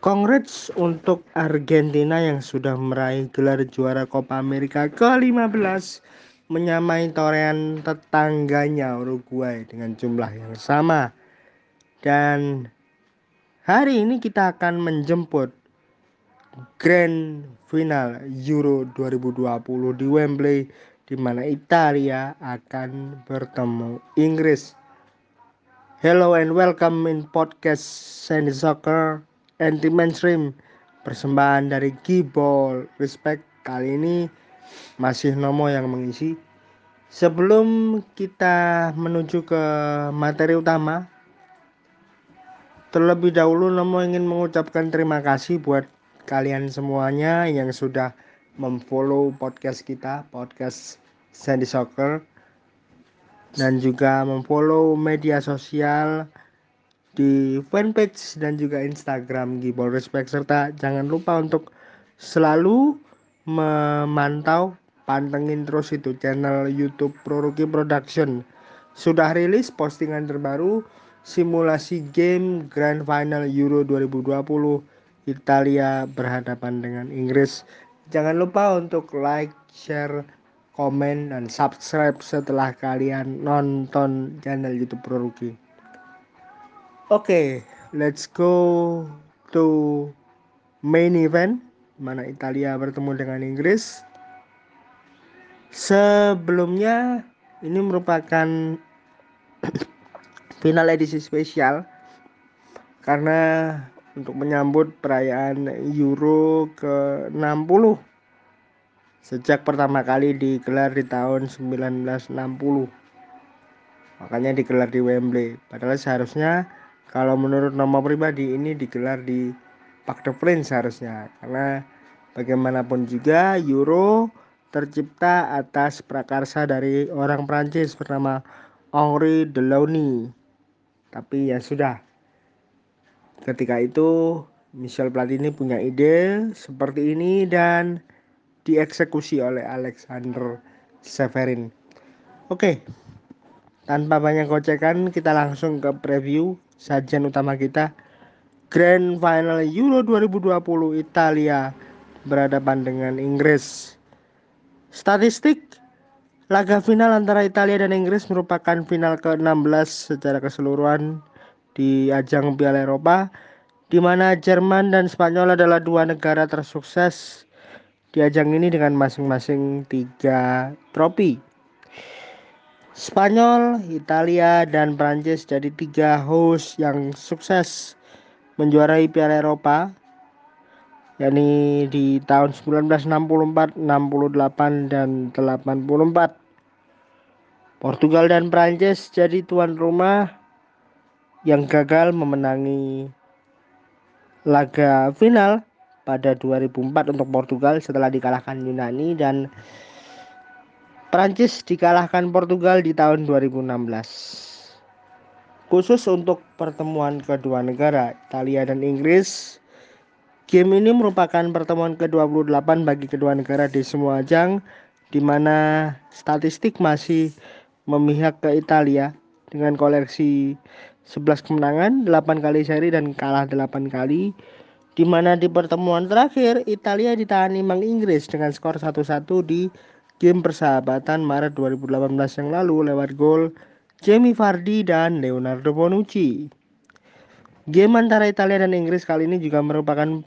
Congrats untuk Argentina yang sudah meraih gelar juara Copa America ke-15 menyamai torehan tetangganya Uruguay dengan jumlah yang sama. Dan hari ini kita akan menjemput Grand Final Euro 2020 di Wembley di mana Italia akan bertemu Inggris. Hello and welcome in podcast Sandy Soccer anti mainstream. Persembahan dari Gibol respect kali ini masih Nomo yang mengisi. Sebelum kita menuju ke materi utama terlebih dahulu Nomo ingin mengucapkan terima kasih buat kalian semuanya yang sudah memfollow podcast kita podcast Sandy Soccer dan juga memfollow media sosial di fanpage dan juga Instagram Gibol Respect. Serta jangan lupa untuk selalu memantau pantengin terus itu channel YouTube Proruki Production. Sudah rilis postingan terbaru simulasi game Grand Final Euro 2020 Italia berhadapan dengan Inggris. Jangan lupa untuk like share komen dan subscribe setelah kalian nonton channel YouTube Proruki Oke, okay, let's go to main event mana Italia bertemu dengan Inggris. Sebelumnya ini merupakan final edisi spesial karena untuk menyambut perayaan Euro ke-60 sejak pertama kali digelar di tahun 1960. Makanya digelar di Wembley. Padahal seharusnya kalau menurut nama pribadi ini digelar di Parc de Prince seharusnya karena bagaimanapun juga Euro tercipta atas prakarsa dari orang Prancis bernama Henri Delaunay. Tapi ya sudah. Ketika itu Michel Platini punya ide seperti ini dan dieksekusi oleh Alexander Severin. Oke tanpa banyak gocekan kita langsung ke preview sajian utama kita Grand Final Euro 2020 Italia berhadapan dengan Inggris. Statistik laga final antara Italia dan Inggris merupakan final ke-16 secara keseluruhan di ajang Piala Eropa di mana Jerman dan Spanyol adalah dua negara tersukses di ajang ini dengan masing-masing tiga trofi. Spanyol, Italia, dan Prancis jadi tiga host yang sukses menjuarai Piala Eropa yakni di tahun 1964, 68 dan 84. Portugal dan Prancis jadi tuan rumah yang gagal memenangi laga final pada 2004 untuk Portugal setelah dikalahkan Yunani dan Prancis dikalahkan Portugal di tahun 2016. Khusus untuk pertemuan kedua negara, Italia dan Inggris, game ini merupakan pertemuan ke-28 bagi kedua negara di semua ajang di mana statistik masih memihak ke Italia dengan koleksi 11 kemenangan, 8 kali seri dan kalah 8 kali di mana di pertemuan terakhir Italia ditangani Mang Inggris dengan skor 1-1 di game persahabatan Maret 2018 yang lalu lewat gol Jamie Vardy dan Leonardo Bonucci. Game antara Italia dan Inggris kali ini juga merupakan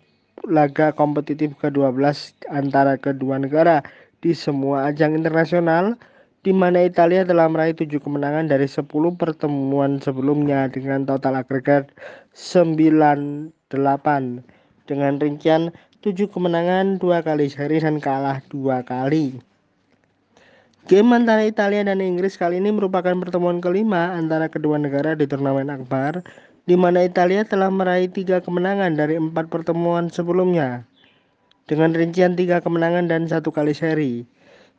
laga kompetitif ke-12 antara kedua negara di semua ajang internasional di mana Italia telah meraih 7 kemenangan dari 10 pertemuan sebelumnya dengan total agregat 9-8 dengan rincian 7 kemenangan, 2 kali seri dan kalah 2 kali. Game antara Italia dan Inggris kali ini merupakan pertemuan kelima antara kedua negara di turnamen akbar, di mana Italia telah meraih tiga kemenangan dari empat pertemuan sebelumnya, dengan rincian tiga kemenangan dan satu kali seri.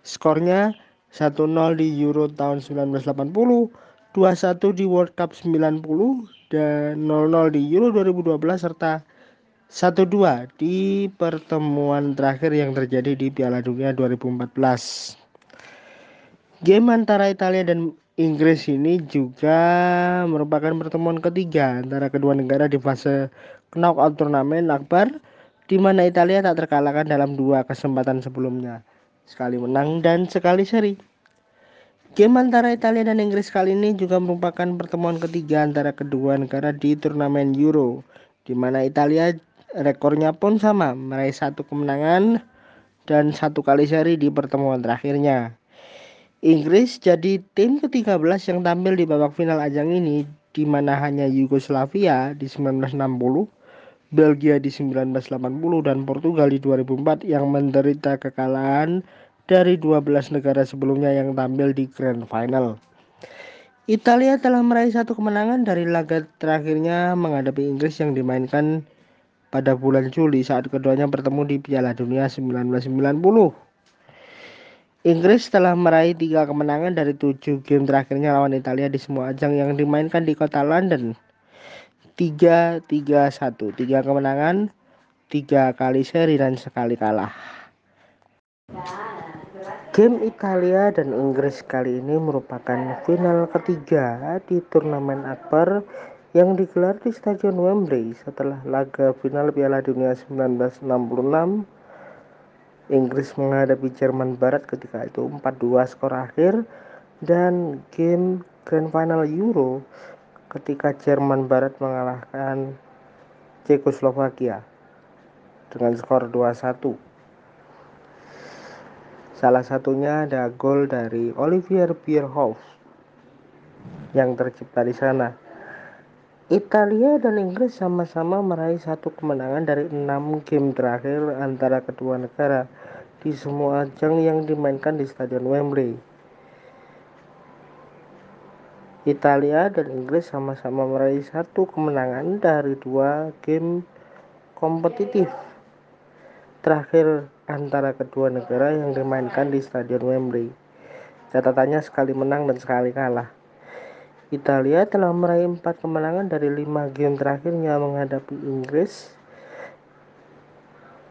Skornya 1-0 di Euro tahun 1980, 2-1 di World Cup 90, dan 0-0 di Euro 2012 serta 1-2 di pertemuan terakhir yang terjadi di Piala Dunia 2014. Game antara Italia dan Inggris ini juga merupakan pertemuan ketiga antara kedua negara di fase knockout turnamen akbar di mana Italia tak terkalahkan dalam dua kesempatan sebelumnya, sekali menang dan sekali seri. Game antara Italia dan Inggris kali ini juga merupakan pertemuan ketiga antara kedua negara di turnamen Euro, di mana Italia rekornya pun sama, meraih satu kemenangan dan satu kali seri di pertemuan terakhirnya. Inggris jadi tim ke-13 yang tampil di babak final ajang ini, di mana hanya Yugoslavia di 1960, Belgia di 1980, dan Portugal di 2004 yang menderita kekalahan dari 12 negara sebelumnya yang tampil di Grand Final. Italia telah meraih satu kemenangan dari laga terakhirnya menghadapi Inggris yang dimainkan pada bulan Juli saat keduanya bertemu di Piala Dunia 1990. Inggris telah meraih tiga kemenangan dari tujuh game terakhirnya lawan Italia di semua ajang yang dimainkan di kota London. Tiga, tiga, satu, tiga kemenangan, tiga kali seri dan sekali kalah. Game Italia dan Inggris kali ini merupakan final ketiga di turnamen akbar yang digelar di Stadion Wembley setelah laga final Piala Dunia 1966 Inggris menghadapi Jerman Barat ketika itu 4-2 skor akhir dan game Grand Final Euro ketika Jerman Barat mengalahkan Cekoslovakia dengan skor 2-1 Salah satunya ada gol dari Olivier Bierhoff yang tercipta di sana. Italia dan Inggris sama-sama meraih satu kemenangan dari enam game terakhir antara kedua negara di semua ajang yang dimainkan di Stadion Wembley. Italia dan Inggris sama-sama meraih satu kemenangan dari dua game kompetitif terakhir antara kedua negara yang dimainkan di Stadion Wembley. Catatannya sekali menang dan sekali kalah. Italia telah meraih empat kemenangan dari lima game terakhirnya menghadapi Inggris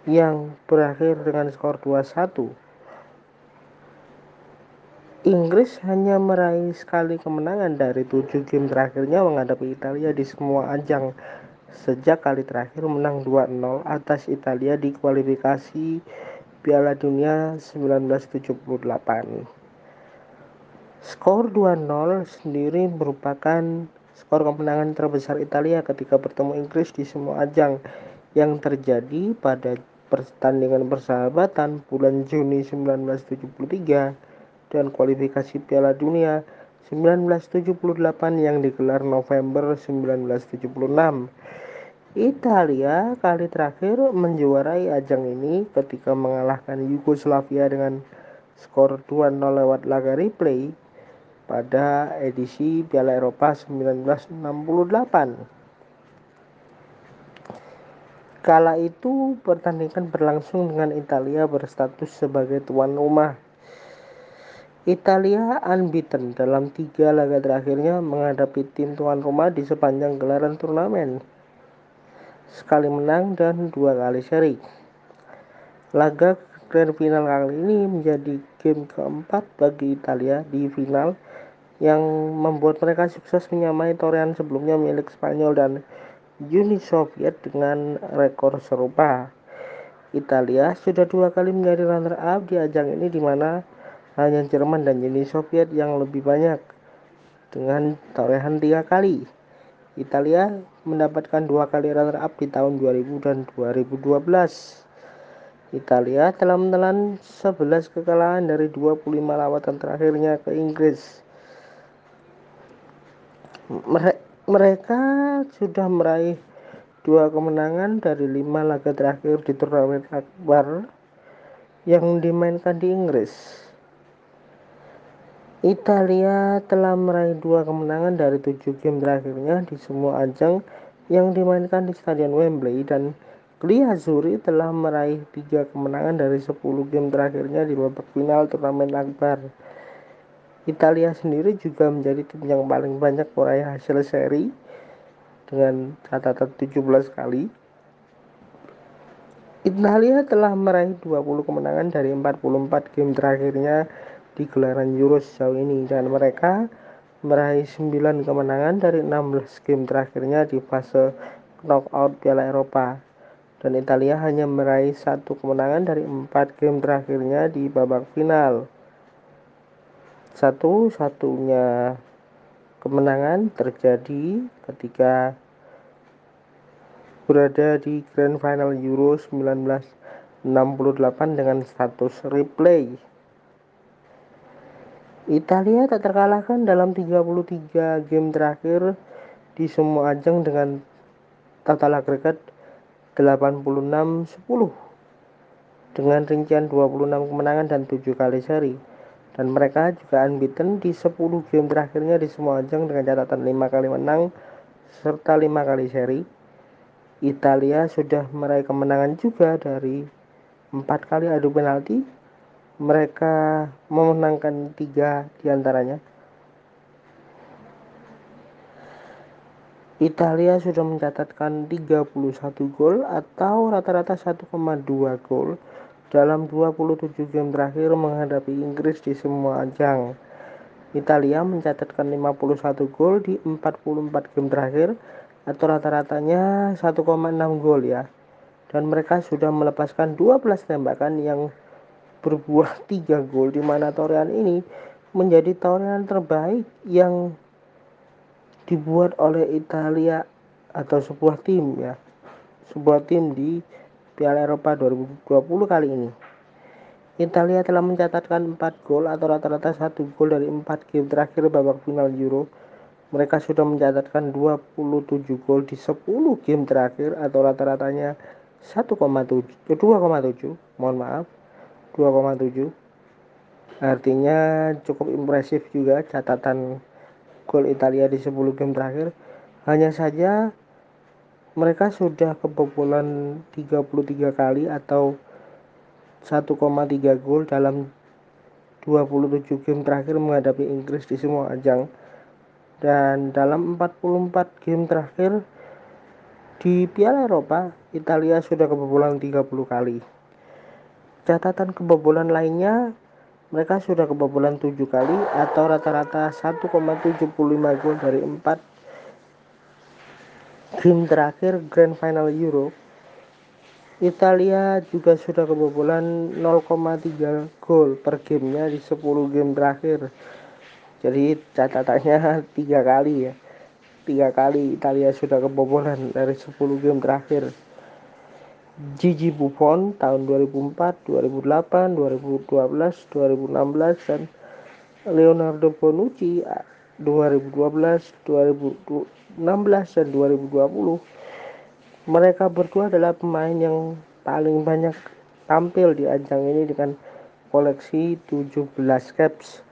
yang berakhir dengan skor 2-1. Inggris hanya meraih sekali kemenangan dari tujuh game terakhirnya menghadapi Italia di semua ajang sejak kali terakhir menang 2-0 atas Italia di kualifikasi Piala Dunia 1978. Skor 2-0 sendiri merupakan skor kemenangan terbesar Italia ketika bertemu Inggris di semua ajang yang terjadi pada pertandingan persahabatan bulan Juni 1973 dan kualifikasi Piala Dunia 1978 yang digelar November 1976. Italia kali terakhir menjuarai ajang ini ketika mengalahkan Yugoslavia dengan skor 2-0 lewat laga replay pada edisi Piala Eropa 1968. Kala itu pertandingan berlangsung dengan Italia berstatus sebagai tuan rumah. Italia unbeaten dalam tiga laga terakhirnya menghadapi tim tuan rumah di sepanjang gelaran turnamen sekali menang dan dua kali seri. Laga grand final kali ini menjadi game keempat bagi Italia di final yang membuat mereka sukses menyamai torehan sebelumnya milik Spanyol dan Uni Soviet dengan rekor serupa. Italia sudah dua kali menjadi runner-up di ajang ini di mana hanya Jerman dan Uni Soviet yang lebih banyak dengan torehan tiga kali. Italia mendapatkan dua kali runner-up di tahun 2000 dan 2012. Italia telah menelan 11 kekalahan dari 25 lawatan terakhirnya ke Inggris. Mereka sudah meraih dua kemenangan dari lima laga terakhir di turnamen akbar yang dimainkan di Inggris. Italia telah meraih dua kemenangan dari tujuh game terakhirnya di semua ajang yang dimainkan di Stadion Wembley dan Gliazzurri telah meraih tiga kemenangan dari 10 game terakhirnya di babak final turnamen akbar. Italia sendiri juga menjadi tim yang paling banyak meraih hasil seri dengan catatan 17 kali. Italia telah meraih 20 kemenangan dari 44 game terakhirnya di gelaran Euro sejauh ini dan mereka meraih 9 kemenangan dari 16 game terakhirnya di fase knockout Piala Eropa dan Italia hanya meraih satu kemenangan dari empat game terakhirnya di babak final. Satu-satunya kemenangan terjadi ketika berada di Grand Final Euro 1968 dengan status replay. Italia tak terkalahkan dalam 33 game terakhir di semua ajang dengan total agregat 86-10 dengan rincian 26 kemenangan dan 7 kali seri. Dan mereka juga unbeaten di 10 game terakhirnya di semua ajang dengan catatan 5 kali menang serta 5 kali seri. Italia sudah meraih kemenangan juga dari empat kali adu penalti mereka memenangkan tiga di antaranya. Italia sudah mencatatkan 31 gol atau rata-rata 1,2 gol dalam 27 game terakhir menghadapi Inggris di semua ajang. Italia mencatatkan 51 gol di 44 game terakhir atau rata-ratanya 1,6 gol ya. Dan mereka sudah melepaskan 12 tembakan yang berbuah tiga gol di mana torehan ini menjadi torehan terbaik yang dibuat oleh Italia atau sebuah tim ya sebuah tim di Piala Eropa 2020 kali ini. Italia telah mencatatkan 4 gol atau rata-rata 1 gol dari 4 game terakhir babak final Euro. Mereka sudah mencatatkan 27 gol di 10 game terakhir atau rata-ratanya 1,7 2,7 mohon maaf 2,7 artinya cukup impresif juga catatan gol Italia di 10 game terakhir. Hanya saja mereka sudah kebobolan 33 kali atau 1,3 gol dalam 27 game terakhir menghadapi Inggris di semua ajang. Dan dalam 44 game terakhir di Piala Eropa Italia sudah kebobolan 30 kali. Catatan kebobolan lainnya, mereka sudah kebobolan 7 kali atau rata-rata 1,75 gol dari 4 game terakhir Grand Final Euro. Italia juga sudah kebobolan 0,3 gol per gamenya di 10 game terakhir. Jadi catatannya tiga kali ya. Tiga kali Italia sudah kebobolan dari 10 game terakhir. Gigi Buffon tahun 2004, 2008, 2012, 2016 dan Leonardo Bonucci 2012, 2016 dan 2020. Mereka berdua adalah pemain yang paling banyak tampil di ajang ini dengan koleksi 17 caps.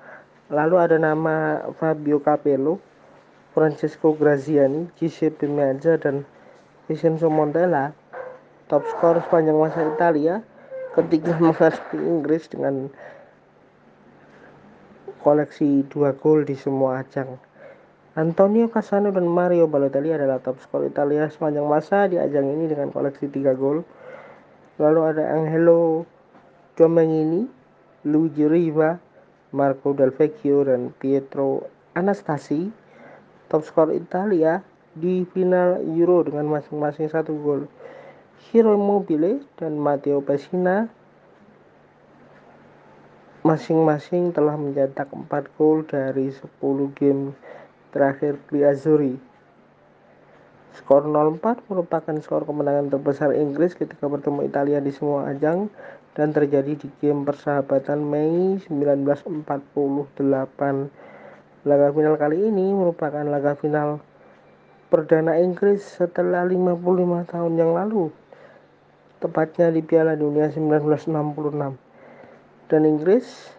Lalu ada nama Fabio Capello, Francesco Graziani, Giuseppe Meazza dan Vincenzo Montella top skor sepanjang masa Italia ketika menghadapi Inggris dengan koleksi dua gol di semua ajang. Antonio Cassano dan Mario Balotelli adalah top skor Italia sepanjang masa di ajang ini dengan koleksi tiga gol. Lalu ada Angelo Domenghini, Luigi Riva, Marco Del Vecchio dan Pietro Anastasi top skor Italia di final Euro dengan masing-masing satu gol. Hero Immobile dan Matteo Pessina masing-masing telah mencetak 4 gol dari 10 game terakhir di Azzurri. Skor 0-4 merupakan skor kemenangan terbesar Inggris ketika bertemu Italia di semua ajang dan terjadi di game persahabatan Mei 1948. Laga final kali ini merupakan laga final perdana Inggris setelah 55 tahun yang lalu tepatnya di Piala Dunia 1966 dan Inggris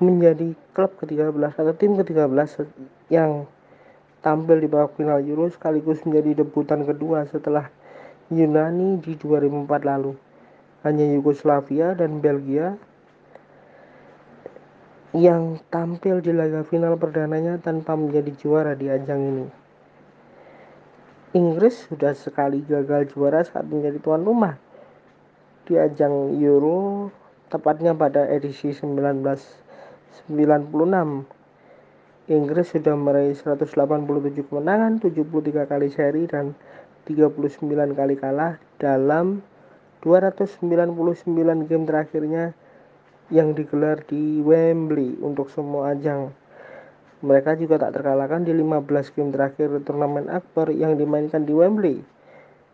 menjadi klub ke-13 atau tim ke-13 yang tampil di babak final Euro sekaligus menjadi debutan kedua setelah Yunani di 2004 lalu. Hanya Yugoslavia dan Belgia yang tampil di laga final perdananya tanpa menjadi juara di ajang ini. Inggris sudah sekali gagal juara saat menjadi tuan rumah di ajang Euro tepatnya pada edisi 1996 Inggris sudah meraih 187 kemenangan, 73 kali seri dan 39 kali kalah dalam 299 game terakhirnya yang digelar di Wembley untuk semua ajang. Mereka juga tak terkalahkan di 15 game terakhir turnamen akbar yang dimainkan di Wembley.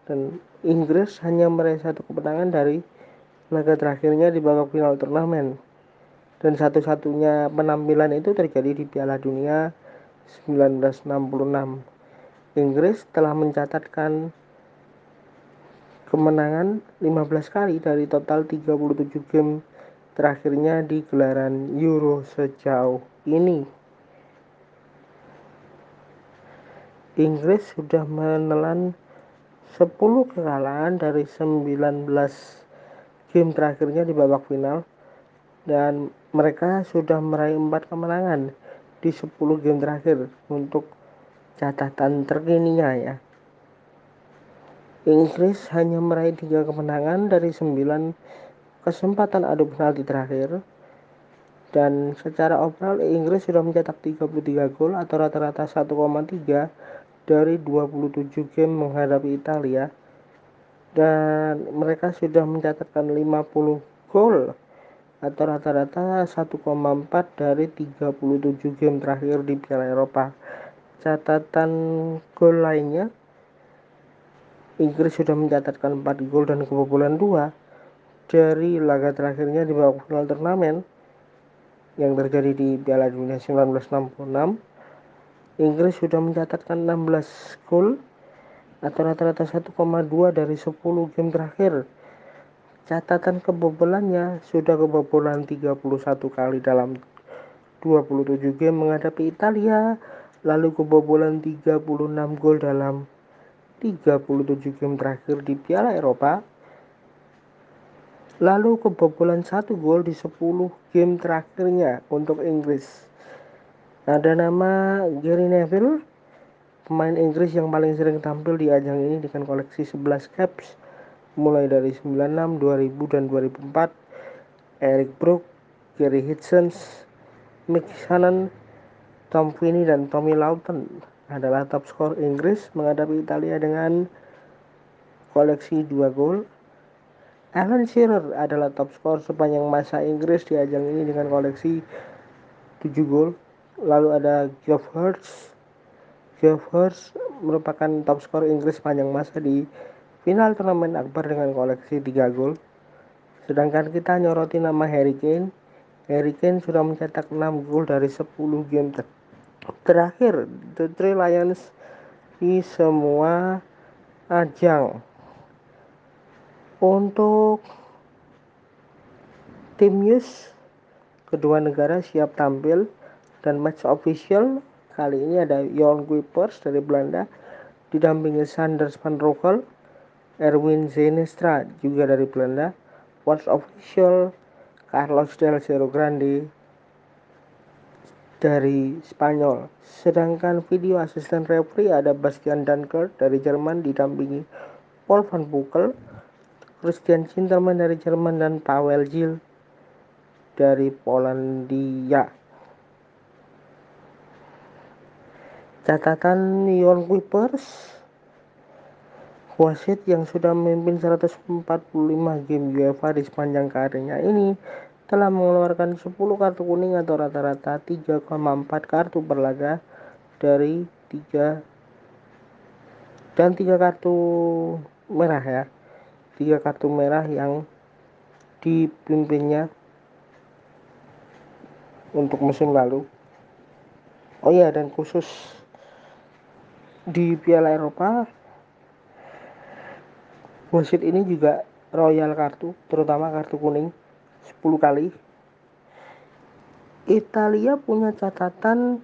Dan Inggris hanya meraih satu kemenangan dari laga terakhirnya di babak final turnamen dan satu-satunya penampilan itu terjadi di Piala Dunia 1966. Inggris telah mencatatkan kemenangan 15 kali dari total 37 game terakhirnya di gelaran Euro sejauh ini. Inggris sudah menelan 10 kekalahan dari 19 game terakhirnya di babak final. Dan mereka sudah meraih empat kemenangan di 10 game terakhir untuk catatan terkininya ya. Inggris hanya meraih tiga kemenangan dari 9 kesempatan adu penalti terakhir. Dan secara overall Inggris sudah mencetak 33 gol atau rata-rata 1,3 dari 27 game menghadapi Italia dan mereka sudah mencatatkan 50 gol atau rata-rata 1,4 dari 37 game terakhir di Piala Eropa. Catatan gol lainnya Inggris sudah mencatatkan 4 gol dan kebobolan 2 dari laga terakhirnya di babak final turnamen yang terjadi di Piala Dunia 1966. Inggris sudah mencatatkan 16 gol atau rata-rata 1,2 dari 10 game terakhir. Catatan kebobolannya sudah kebobolan 31 kali dalam 27 game menghadapi Italia lalu kebobolan 36 gol dalam 37 game terakhir di Piala Eropa lalu kebobolan satu gol di 10 game terakhirnya untuk Inggris. Ada nama Gary Neville pemain Inggris yang paling sering tampil di ajang ini dengan koleksi 11 caps mulai dari 96, 2000 dan 2004 Eric Brook, Gary Hitchens, Mick Shannon, Tom Finney dan Tommy Lawton adalah top skor Inggris menghadapi Italia dengan koleksi 2 gol. Alan Shearer adalah top skor sepanjang masa Inggris di ajang ini dengan koleksi 7 gol. Lalu ada Geoff Hurst. Geoff Hurst merupakan top skor Inggris sepanjang masa di Final turnamen akbar dengan koleksi 3 gol. Sedangkan kita nyoroti nama Harry Kane. Harry Kane sudah mencetak 6 gol dari 10 game ter terakhir The Three Lions di semua ajang. Untuk tim news kedua negara siap tampil dan match official kali ini ada Jon Kuipers dari Belanda didampingi Sanders van Rochel Erwin Zenestra juga dari Belanda, Watch Official, Carlos Del Cerro Grande dari Spanyol. Sedangkan video asisten referee ada Bastian Dankert dari Jerman didampingi Paul van Bukel, Christian Cinterman dari Jerman dan Pavel Gil dari Polandia. Catatan Jon Kuipers Wasit yang sudah memimpin 145 game UEFA di sepanjang karirnya ini telah mengeluarkan 10 kartu kuning atau rata-rata 3,4 kartu per laga dari 3 dan 3 kartu merah ya. 3 kartu merah yang dipimpinnya untuk musim lalu. Oh iya dan khusus di Piala Eropa wasit ini juga royal kartu terutama kartu kuning 10 kali. Italia punya catatan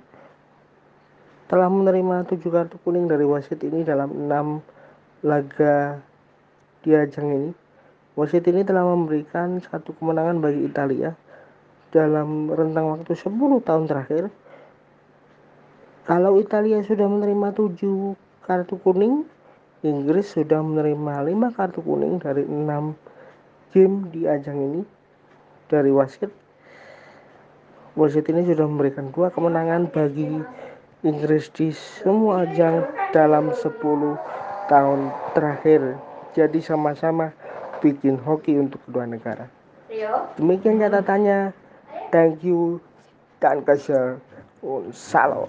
telah menerima 7 kartu kuning dari wasit ini dalam 6 laga di ajang ini. Wasit ini telah memberikan satu kemenangan bagi Italia dalam rentang waktu 10 tahun terakhir kalau Italia sudah menerima 7 kartu kuning Inggris sudah menerima 5 kartu kuning dari 6 game di ajang ini dari wasit. wasit ini sudah memberikan dua kemenangan bagi Inggris di semua ajang dalam 10 tahun terakhir. Jadi sama-sama bikin hoki untuk kedua negara. Demikian catatannya. Thank you. Dan kasih salor.